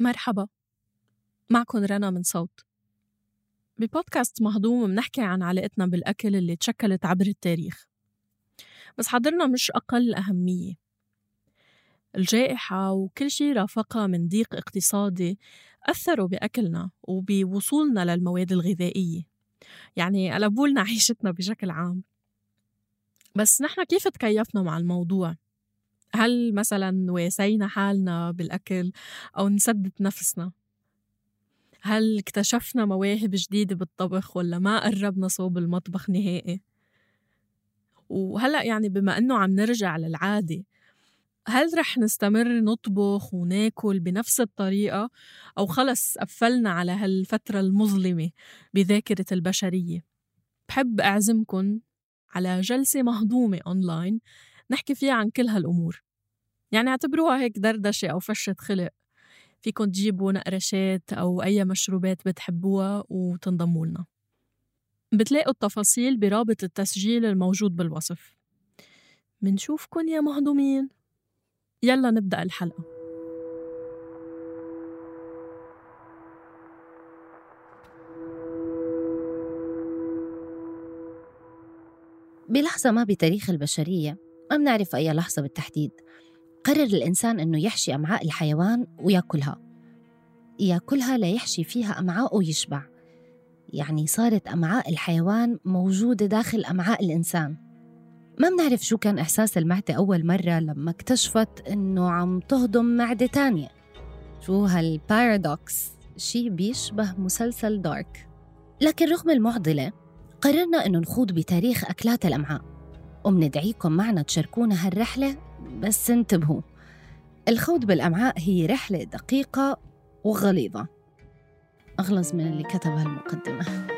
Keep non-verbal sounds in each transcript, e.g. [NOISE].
مرحبا معكم رنا من صوت. ببودكاست مهضوم منحكي عن علاقتنا بالأكل اللي تشكلت عبر التاريخ. بس حضرنا مش أقل أهمية. الجائحة وكل شي رافقها من ضيق اقتصادي أثروا بأكلنا وبوصولنا للمواد الغذائية. يعني قلبولنا [LAUGHS] عيشتنا بشكل عام. بس نحن كيف تكيفنا مع الموضوع؟ هل مثلا واسينا حالنا بالأكل أو نسدت نفسنا؟ هل اكتشفنا مواهب جديدة بالطبخ ولا ما قربنا صوب المطبخ نهائي؟ وهلأ يعني بما أنه عم نرجع للعادة هل رح نستمر نطبخ وناكل بنفس الطريقة أو خلص قفلنا على هالفترة المظلمة بذاكرة البشرية؟ بحب أعزمكن على جلسة مهضومة أونلاين نحكي فيها عن كل هالأمور يعني اعتبروها هيك دردشة أو فشة خلق. فيكن تجيبوا نقرشات أو أي مشروبات بتحبوها وتنضموا لنا. بتلاقوا التفاصيل برابط التسجيل الموجود بالوصف. منشوفكن يا مهضومين. يلا نبدأ الحلقة. بلحظة ما بتاريخ البشرية ما بنعرف أي لحظة بالتحديد. قرر الإنسان أنه يحشي أمعاء الحيوان ويأكلها. يأكلها ليحشي فيها أمعاء ويشبع. يعني صارت أمعاء الحيوان موجودة داخل أمعاء الإنسان. ما بنعرف شو كان إحساس المعدة أول مرة لما اكتشفت إنه عم تهضم معدة تانية. شو هالبارادوكس شي بيشبه مسلسل دارك لكن رغم المعضلة قررنا إنه نخوض بتاريخ أكلات الأمعاء. ومندعيكم معنا تشاركونا هالرحلة بس انتبهوا الخوض بالأمعاء هي رحلة دقيقة وغليظة. أغلظ من اللي كتب هالمقدمة.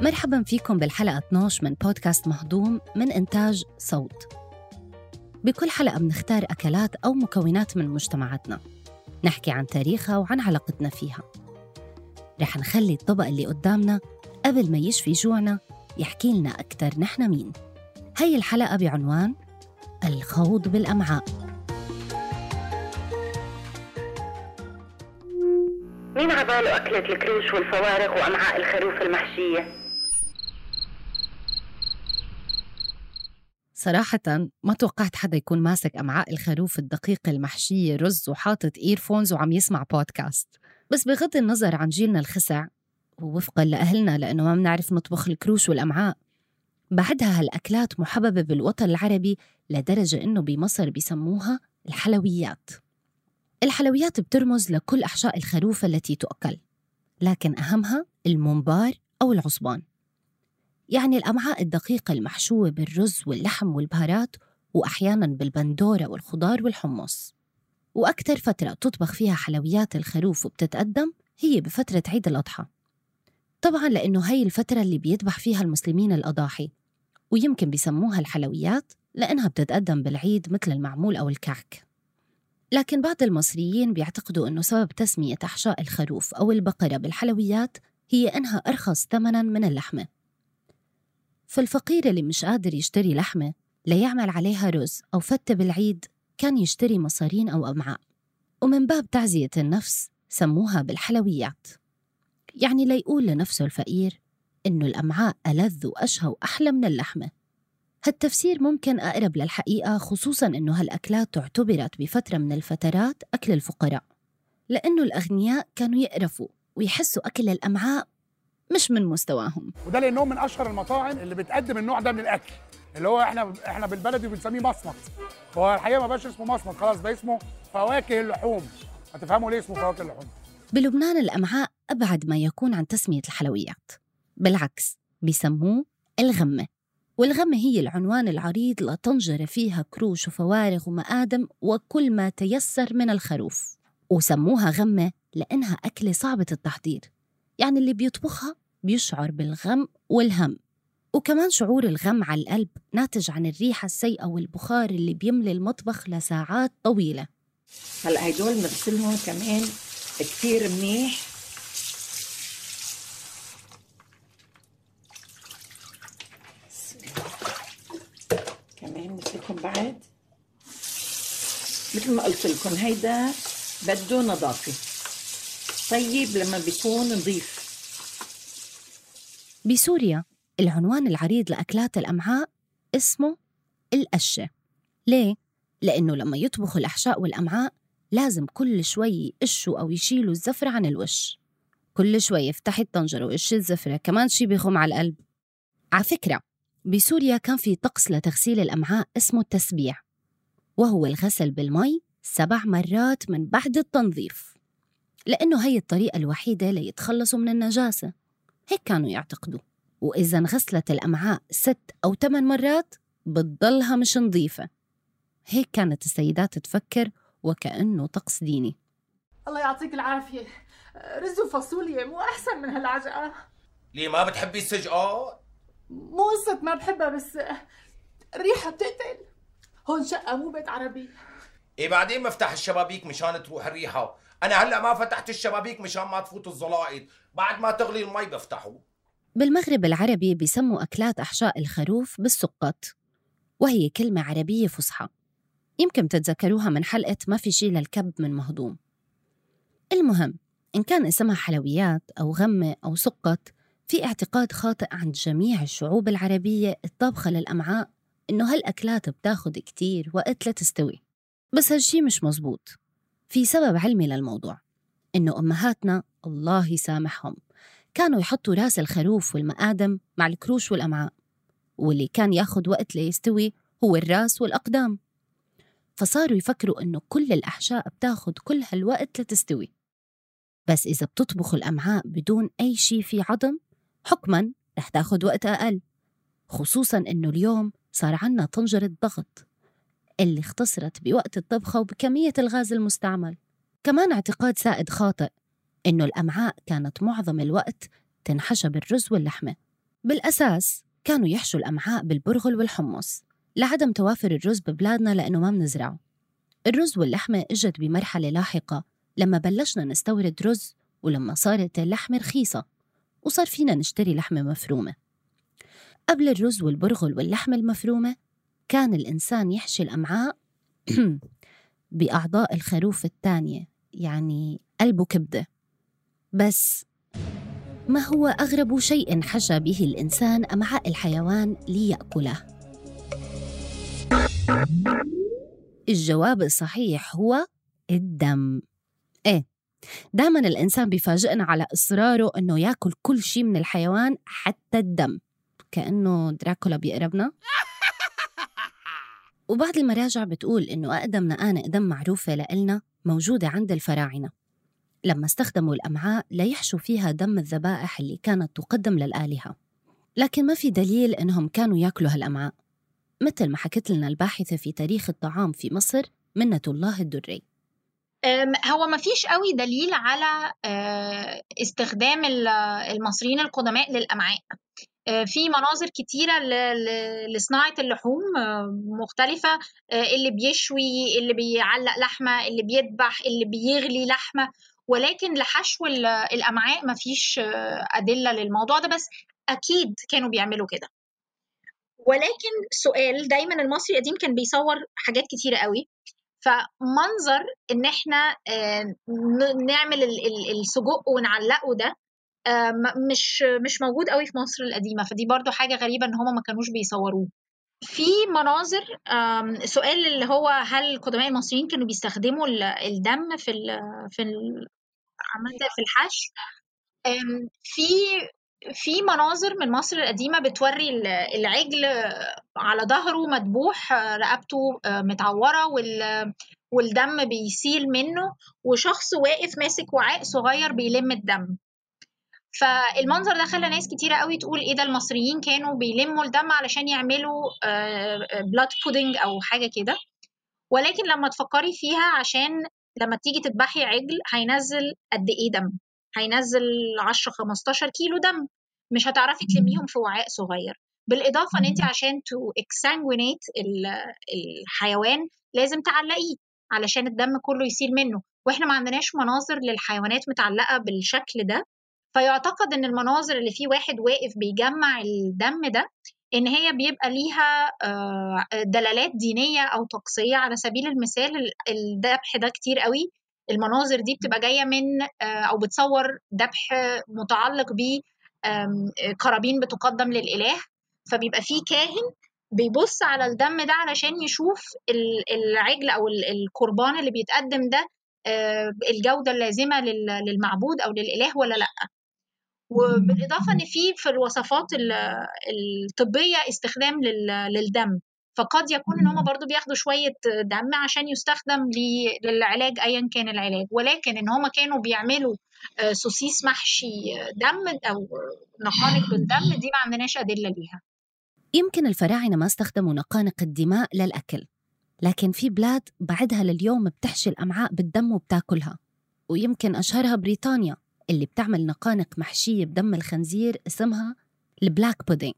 مرحبا فيكم بالحلقة 12 من بودكاست مهضوم من إنتاج صوت. بكل حلقة بنختار أكلات أو مكونات من مجتمعاتنا. نحكي عن تاريخها وعن علاقتنا فيها. رح نخلي الطبق اللي قدامنا قبل ما يشفي جوعنا يحكي لنا أكتر نحن مين. هي الحلقة بعنوان الخوض بالأمعاء. مين عباله أكلة الكروش والفوارغ وأمعاء الخروف المحشية؟ صراحة ما توقعت حدا يكون ماسك أمعاء الخروف الدقيق المحشية رز وحاطط إيرفونز وعم يسمع بودكاست بس بغض النظر عن جيلنا الخسع ووفقا لأهلنا لأنه ما بنعرف نطبخ الكروش والأمعاء. بعدها هالأكلات محببة بالوطن العربي لدرجة إنه بمصر بيسموها الحلويات. الحلويات بترمز لكل أحشاء الخروف التي تؤكل لكن أهمها الممبار أو العصبان. يعني الأمعاء الدقيقة المحشوة بالرز واللحم والبهارات وأحيانا بالبندورة والخضار والحمص. وأكثر فترة تطبخ فيها حلويات الخروف وبتتقدم هي بفترة عيد الأضحى. طبعا لأنه هي الفترة اللي بيذبح فيها المسلمين الأضاحي ويمكن بيسموها الحلويات لأنها بتتقدم بالعيد مثل المعمول أو الكعك. لكن بعض المصريين بيعتقدوا أنه سبب تسمية أحشاء الخروف أو البقرة بالحلويات هي أنها أرخص ثمناً من اللحمة. فالفقير اللي مش قادر يشتري لحمة ليعمل عليها رز أو فتة بالعيد كان يشتري مصارين أو أمعاء ومن باب تعزية النفس سموها بالحلويات. يعني ليقول لنفسه الفقير إنه الأمعاء ألذ وأشهى وأحلى من اللحمة. هالتفسير ممكن أقرب للحقيقة خصوصاً إنه هالأكلات تعتبرت بفترة من الفترات أكل الفقراء لأنه الأغنياء كانوا يقرفوا ويحسوا أكل الأمعاء مش من مستواهم. وده لانهم من أشهر المطاعم اللي بتقدم النوع ده من الأكل اللي هو إحنا إحنا بالبلدي بنسميه مصمت. هو الحقيقة ما بقاش اسمه مصمت خلاص بقى اسمه فواكه اللحوم. هتفهموا ليه اسمه فواكه اللحوم. بلبنان الأمعاء أبعد ما يكون عن تسمية الحلويات. بالعكس بيسموه الغمة. والغمة هي العنوان العريض لطنجرة فيها كروش وفوارغ ومآدم وكل ما تيسر من الخروف. وسموها غمة لأنها أكلة صعبة التحضير. يعني اللي بيطبخها بيشعر بالغم والهم. وكمان شعور الغم على القلب ناتج عن الريحة السيئة والبخار اللي بيملي المطبخ لساعات طويلة. هلا هدول بنغسلهم كمان كثير منيح. مثل ما قلت لكم هيدا بده نظافة. طيب لما بيكون نظيف. بسوريا العنوان العريض لأكلات الأمعاء اسمه القشة. ليه؟ لأنه لما يطبخوا الأحشاء والأمعاء لازم كل شوي يقشوا أو يشيلوا الزفرة عن الوش. كل شوي يفتح الطنجرة ويقش الزفرة كمان شي بيخم على القلب. على فكرة بسوريا كان في طقس لتغسيل الأمعاء اسمه التسبيع وهو الغسل بالمي سبع مرات من بعد التنظيف. لأنه هي الطريقة الوحيدة ليتخلصوا من النجاسة. هيك كانوا يعتقدوا. وإذا انغسلت الأمعاء ست أو ثمان مرات بتضلها مش نظيفة. هيك كانت السيدات تفكر وكأنه طقس ديني الله يعطيك العافية. رز وفاصوليا مو أحسن من هالعجقة. ليه ما بتحبي السجقات؟ مو قصة ما بحبها بس الريحة بتقتل. هون شقة مو بيت عربي. إيه بعدين بفتح الشبابيك مشان تروح الريحة. أنا هلأ ما فتحت الشبابيك مشان ما تفوت الزلائط بعد ما تغلي المي بفتحه. بالمغرب العربي بيسموا أكلات أحشاء الخروف بالسقط وهي كلمة عربية فصحى. يمكن تتذكروها من حلقة ما في شي للكب من مهضوم المهم إن كان اسمها حلويات أو غمة أو سقط في اعتقاد خاطئ عند جميع الشعوب العربية الطابخة للأمعاء إنه هالأكلات بتاخد كتير وقت لتستوي بس هالشي مش مزبوط. في سبب علمي للموضوع إنه أمهاتنا الله يسامحهم كانوا يحطوا راس الخروف والمقادم مع الكروش والأمعاء واللي كان ياخد وقت ليستوي هو الراس والأقدام. فصاروا يفكروا إنه كل الأحشاء بتاخد كل هالوقت لتستوي. بس إذا بتطبخوا الأمعاء بدون أي شي في عظم حكماً رح تاخد وقت أقل خصوصاً إنه اليوم صار عنا طنجرة ضغط اللي اختصرت بوقت الطبخة وبكمية الغاز المستعمل. كمان اعتقاد سائد خاطئ إنه الأمعاء كانت معظم الوقت تنحشى بالرز واللحمة. بالأساس كانوا يحشوا الأمعاء بالبرغل والحمص لعدم توافر الرز ببلادنا لأنه ما منزرعه الرز واللحمة إجت بمرحلة لاحقة لما بلشنا نستورد رز ولما صارت اللحمة رخيصة وصار فينا نشتري لحمة مفرومة. قبل الرز والبرغل واللحمة المفرومة كان الإنسان يحشي الأمعاء [CLEARS THROAT] بأعضاء الخروف الثانية يعني قلبه كبدة. بس ما هو أغرب شيء حشى به الإنسان أمعاء الحيوان ليأكله؟ الجواب الصحيح هو الدم. إيه دائما الإنسان بيفاجئنا على إصراره إنه ياكل كل شيء من الحيوان حتى الدم. كأنه دراكولا بيقربنا. [LAUGHS] وبعض المراجع بتقول إنه أقدم نقانق دم معروفة لإلنا موجودة عند الفراعنة. لما استخدموا الأمعاء ليحشوا فيها دم الذبائح اللي كانت تقدم للآلهة. لكن ما في دليل إنهم كانوا يأكلوا هالأمعاء. مثل ما حكت لنا الباحثة في تاريخ الطعام في مصر منة الله الدري. هو ما فيش قوي دليل على استخدام المصريين القدماء للأمعاء. في مناظر كتيرة لصناعة اللحوم مختلفة اللي بيشوي اللي بيعلق لحمة اللي بيذبح اللي بيغلي لحمة. ولكن لحشو الأمعاء مفيش أدلة للموضوع ده بس أكيد كانوا بيعملوا كده. ولكن سؤال دايما المصري القديم كان بيصور حاجات كتيرة قوي. فمنظر إن إحنا نعمل السجق ونعلقه ده مش مش موجود قوي في مصر القديمة. فدي برضو حاجة غريبة إن هم ما كانوش بيصوروه. في مناظر سؤال اللي هو هل القدماء المصريين كانوا بيستخدموا الدم في ال في ال في الحشو؟ في في مناظر من مصر القديمة بتوري العجل على ظهره مدبوح رقبته متعورة والدم بيسيل منه وشخص واقف ماسك وعاء صغير بيلم الدم. فالمنظر ده خلى ناس كتيرة قوي تقول إيه ده المصريين كانوا بيلموا الدم علشان يعملوا blood pudding أو حاجة كده. ولكن لما تفكري فيها عشان لما تيجي تذبحي عجل هينزل قد إيه دم؟ هينزل 10 15 كيلو دم. مش هتعرفي تلميهم في وعاء صغير. بالإضافة إن أنت عشان to exsanguinate الحيوان لازم تعلقيه علشان الدم كله يسيل منه. وإحنا ما عندناش مناظر للحيوانات متعلقة بالشكل ده. فيعتقد إن المناظر اللي فيه واحد واقف بيجمع الدم ده إن هي بيبقى ليها آه، دلالات دينية أو طقسية. على سبيل المثال ال- الذبح ده كتير قوي. المناظر دي بتبقى جاية من آه، أو بتصور ذبح متعلق ب قرابين بتقدم للإله. فبيبقى فيه كاهن بيبص على الدم ده علشان يشوف ال- العجل أو ال- القربان اللي بيتقدم ده آه، الجودة اللازمة لل- للمعبود أو للإله ولا لأ. وبالإضافة إن في في الوصفات ال- الطبية استخدام لل- للدم فقد يكون إن هم برضو بياخدوا شوية دم عشان يستخدم ل- للعلاج ايا كان العلاج. ولكن إن هم كانوا بيعملوا آه، سوسيس محشي دم أو نقانق بالدم دي ما عندناش أدلة ليها. يمكن الفراعنة ما استخدموا نقانق الدماء للأكل لكن في بلاد بعدها لليوم بتحشي الأمعاء بالدم وبتاكلها ويمكن أشهرها بريطانيا. اللي بتعمل نقانق محشية بدم الخنزير اسمها ال black pudding.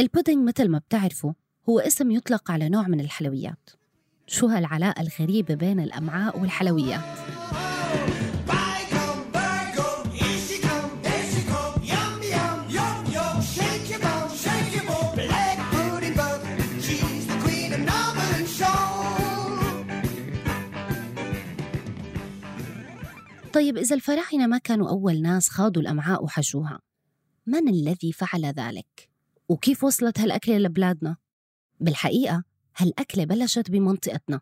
البودينج مثل ما بتعرفوا هو اسم يطلق على نوع من الحلويات. شو هالعلاقة الغريبة بين الأمعاء والحلويات؟ طيب إذا الفراعنة ما كانوا أول ناس خاضوا الأمعاء وحشوها من الذي فعل ذلك؟ وكيف وصلت هالأكلة لبلادنا؟ بالحقيقة هالأكلة بلشت بمنطقتنا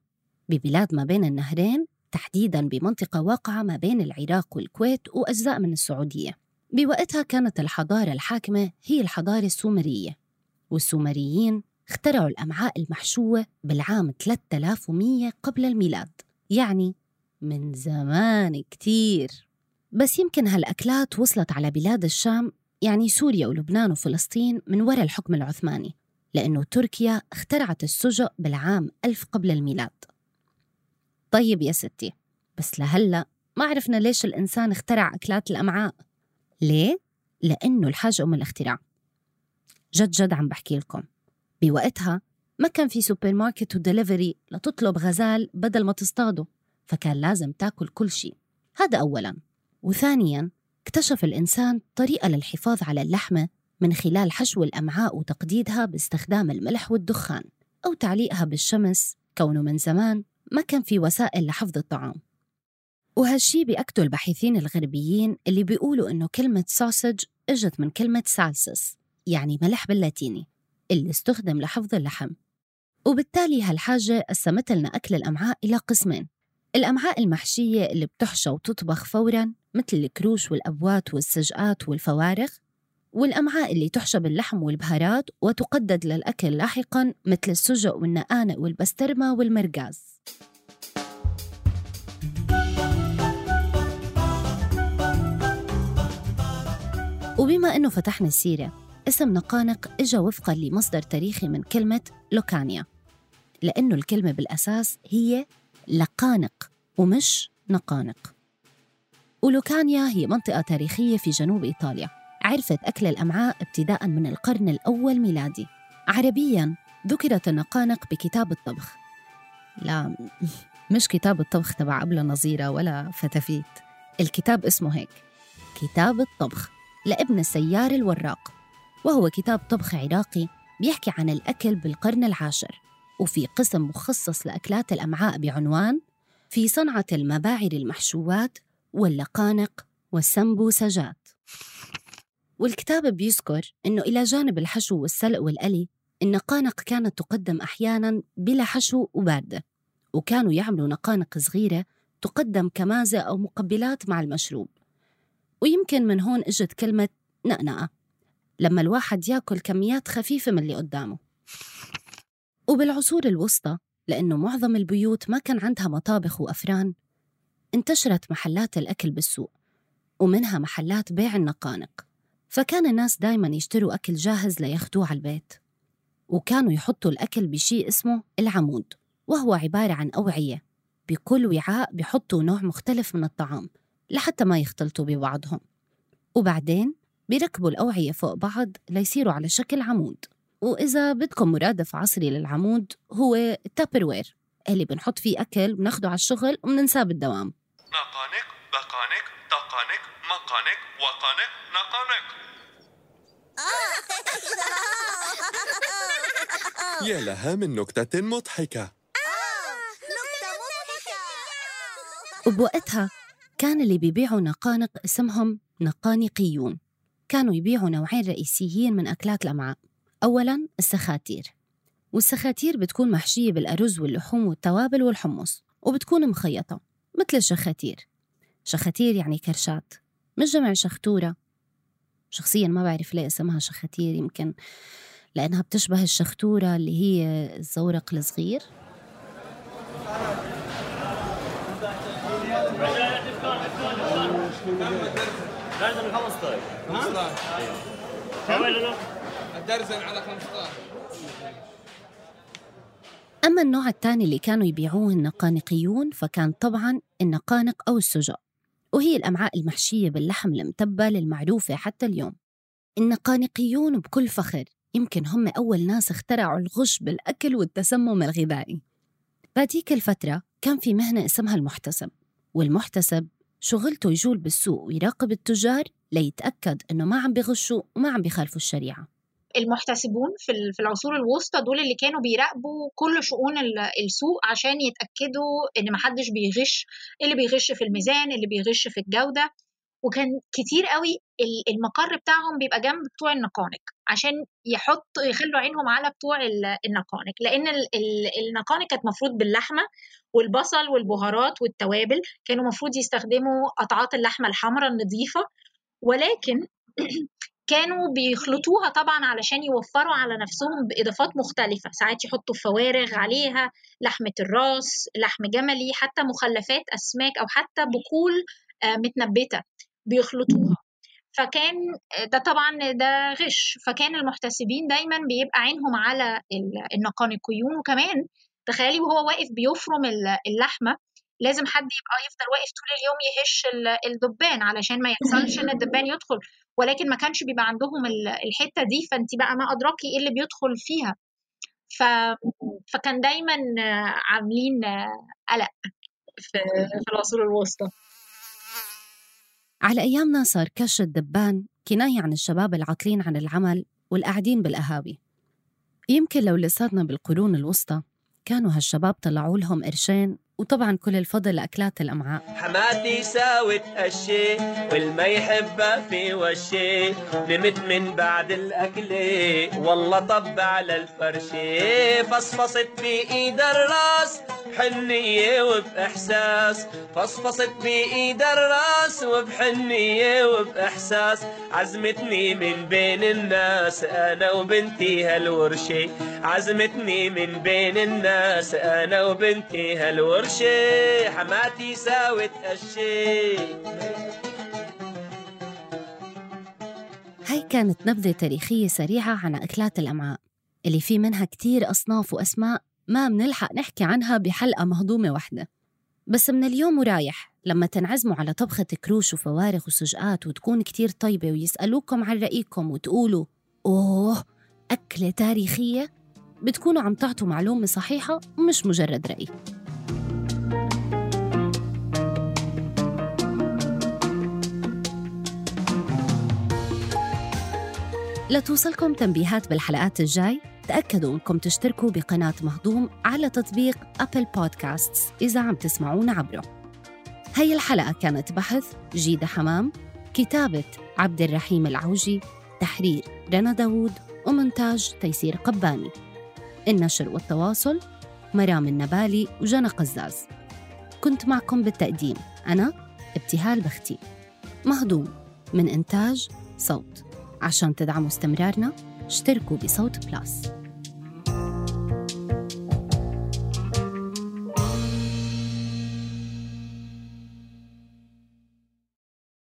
ببلاد ما بين النهرين تحديداً بمنطقة واقعة ما بين العراق والكويت وأجزاء من السعودية بوقتها كانت الحضارة الحاكمة هي الحضارة السومرية والسومريين اخترعوا الأمعاء المحشوة بالعام 3100 قبل الميلاد يعني من زمان كتير. بس يمكن هالأكلات وصلت على بلاد الشام يعني سوريا ولبنان وفلسطين من وراء الحكم العثماني لأنه تركيا اخترعت السجق بالعام ألف قبل الميلاد. طيب يا ستي بس لهلأ ما عرفنا ليش الإنسان اخترع أكلات الأمعاء. ليه؟ لأنه الحاجة أم الاختراع. جد جد عم بحكي لكم. بوقتها ما كان في سوبر ماركت ودليفري لتطلب غزال بدل ما تصطاده فكان لازم تاكل كل شيء. هذا أولاً. وثانياً اكتشف الإنسان طريقة للحفاظ على اللحمة من خلال حشو الأمعاء وتقديدها باستخدام الملح والدخان أو تعليقها بالشمس كونه من زمان ما كان في وسائل لحفظ الطعام. وهالشي بيأكدوا الباحثين الغربيين اللي بيقولوا إنه كلمة سوسج إجت من كلمة سالسس يعني ملح باللاتيني اللي استخدم لحفظ اللحم. وبالتالي هالحاجة قسمت لنا أكل الأمعاء إلى قسمين. الأمعاء المحشية اللي بتحشى وتطبخ فوراً مثل الكروش والأبوات والسجقات والفوارغ والأمعاء اللي تحشى باللحم والبهارات وتقدد للأكل لاحقاً مثل السجق والنقانق والبسترمة والمرقاز. وبما أنه فتحنا السيرة اسم نقانق إجا وفقاً لمصدر تاريخي من كلمة لوكانيا لأنه الكلمة بالأساس هي لقانق. ومش نقانق. ولوكانيا هي منطقة تاريخية في جنوب إيطاليا. عرفت أكل الأمعاء ابتداء من القرن الأول ميلادي. عربياً ذكرت النقانق بكتاب الطبخ. لا مش كتاب الطبخ تبع أبلة نظيرة ولا فتافيت. الكتاب اسمه هيك كتاب الطبخ لابن السيار الوراق. وهو كتاب طبخ عراقي بيحكي عن الأكل بالقرن العاشر. وفي قسم مخصص لأكلات الأمعاء بعنوان في صنعة المباعر المحشوات واللقانق والسمبوسجات. والكتاب بيذكر أنه إلى جانب الحشو والسلق والقلي النقانق كانت تقدم أحياناً بلا حشو وباردة وكانوا يعملوا نقانق صغيرة تقدم كمازة أو مقبلات مع المشروب. ويمكن من هون إجت كلمة نقنقة لما الواحد يأكل كميات خفيفة من اللي قدامه. وبالعصور الوسطى لأنه معظم البيوت ما كان عندها مطابخ وأفران. انتشرت محلات الأكل بالسوق ومنها محلات بيع النقانق. فكان الناس دايما يشتروا أكل جاهز لياخدوه على البيت. وكانوا يحطوا الأكل بشيء اسمه العمود وهو عبارة عن أوعية. بكل وعاء بيحطوا نوع مختلف من الطعام لحتى ما يختلطوا ببعضهم. وبعدين بيركبوا الأوعية فوق بعض ليصيروا على شكل عمود. وإذا بدكم مرادف عصري للعمود هو التابروير اللي بنحط فيه أكل بناخده على الشغل وبننساه بالدوام. نقانق بقانق طقانق مقانق وقانق نقانق. [LAUGHS] يا لها من نكتة مضحكة. وبوقتها كان اللي بيبيعوا نقانق اسمهم نقانقيون. كانوا يبيعوا نوعين رئيسيين من أكلات الأمعاء. أولاً السخاتير. والسخاتير بتكون محشية بالأرز واللحوم والتوابل والحمص وبتكون مخيطة مثل الشخاتير. شخاتير يعني كرشات مش جمع شختورة. شخصيا ما بعرف ليه اسمها شخاتير يمكن لأنها بتشبه الشختورة اللي هي الزورق الصغير. لازم 15 15 الدرزن على 15 أما النوع الثاني اللي كانوا يبيعوه النقانقيون فكان طبعاً النقانق أو السجق. وهي الأمعاء المحشية باللحم المتبل المعروفة حتى اليوم. النقانقيون بكل فخر. يمكن هم أول ناس اخترعوا الغش بالأكل والتسمم الغذائي. بهديك الفترة كان في مهنة اسمها المحتسب. والمحتسب شغلته يجول بالسوق ويراقب التجار ليتأكد إنه ما عم بيغشوا وما عم بيخالفوا الشريعة. المحتسبون في ال- في العصور الوسطى دول اللي كانوا بيراقبوا كل شؤون ال- السوق عشان يتأكدوا إن محدش بيغش اللي بيغش في الميزان اللي بيغش في الجودة. وكان كتير قوي ال- المقر بتاعهم بيبقى جنب بتوع النقانق عشان يحطوا يخلوا عينهم على بتوع ال- النقانق. ال- النقانق كانت مفروض باللحمة والبصل والبهارات والتوابل كانوا مفروض يستخدموا قطعات اللحمة الحمراء النظيفة. ولكن [CLEARS THROAT] [CLEARS THROAT] كانوا بيخلطوها طبعا علشان يوفروا على نفسهم بإضافات مختلفة. ساعات يحطوا فوارغ عليها لحمة الراس لحم جملي حتى مخلفات أسماك أو حتى بقول آه، متنبتة بيخلطوها. فكان ده طبعا ده غش. فكان المحتسبين دايما بيبقى عينهم على ال- النقانقيون وكمان تخيلي وهو واقف بيفرم ال- اللحمة لازم حد يبقى يفضل واقف طول اليوم يهش ال- الدبان علشان ما يحصلش إن الدبان يدخل. ولكن ما كانش بيبقى عندهم ال- الحتة دي فانت بقى ما ادراكي إيه اللي بيدخل فيها. ف... فكان دايما عاملين قلق في في العصور الوسطى. على أيامنا صار كش الدبان كناية عن الشباب العاطلين عن العمل والقاعدين بالقهاوي يمكن لو لساتنا بالقرون الوسطى كانوا هالشباب طلعوا لهم قرشين وطبعا كل الفضل لأكلات الأمعاء. حماتي ساوت هالشي والما يحبها في وشي. نمت من بعد الأكلة والله طب على الفرشة فصفصت بإيد الراس بحنية وبإحساس. فصفصت بإيد الراس وبحنية وبإحساس. عزمتني من بين الناس أنا وبنتي هالورشة عزمتني من بين الناس أنا وبنتي هالورشة حماتي ساوت هالشي هاي كانت نبذة تاريخية سريعة عن أكلات الأمعاء اللي في منها كتير أصناف وأسماء ما منلحق نحكي عنها بحلقة مهضومة واحدة. بس من اليوم ورايح لما تنعزموا على طبخة كروش وفوارغ وسجقات وتكون كتير طيبة ويسألوكم عن رأيكم وتقولوا أوه أكلة تاريخية؟ بتكونوا عم تعطوا معلومة صحيحة ومش مجرد رأي. لتوصلكم تنبيهات بالحلقات الجاي. تأكدوا أنكم تشتركوا بقناة مهضوم على تطبيق أبل بودكاستس إذا عم تسمعونا عبره. هي الحلقة كانت بحث جيدة حمام كتابة عبد الرحيم العوجي تحرير رنا داوود ومونتاج تيسير قباني. النشر والتواصل مرام النبالي وجنى قزاز. كنت معكم بالتقديم أنا ابتهال بختي. مهضوم من إنتاج صوت. عشان تدعموا استمرارنا اشتركوا بصوت بلاس.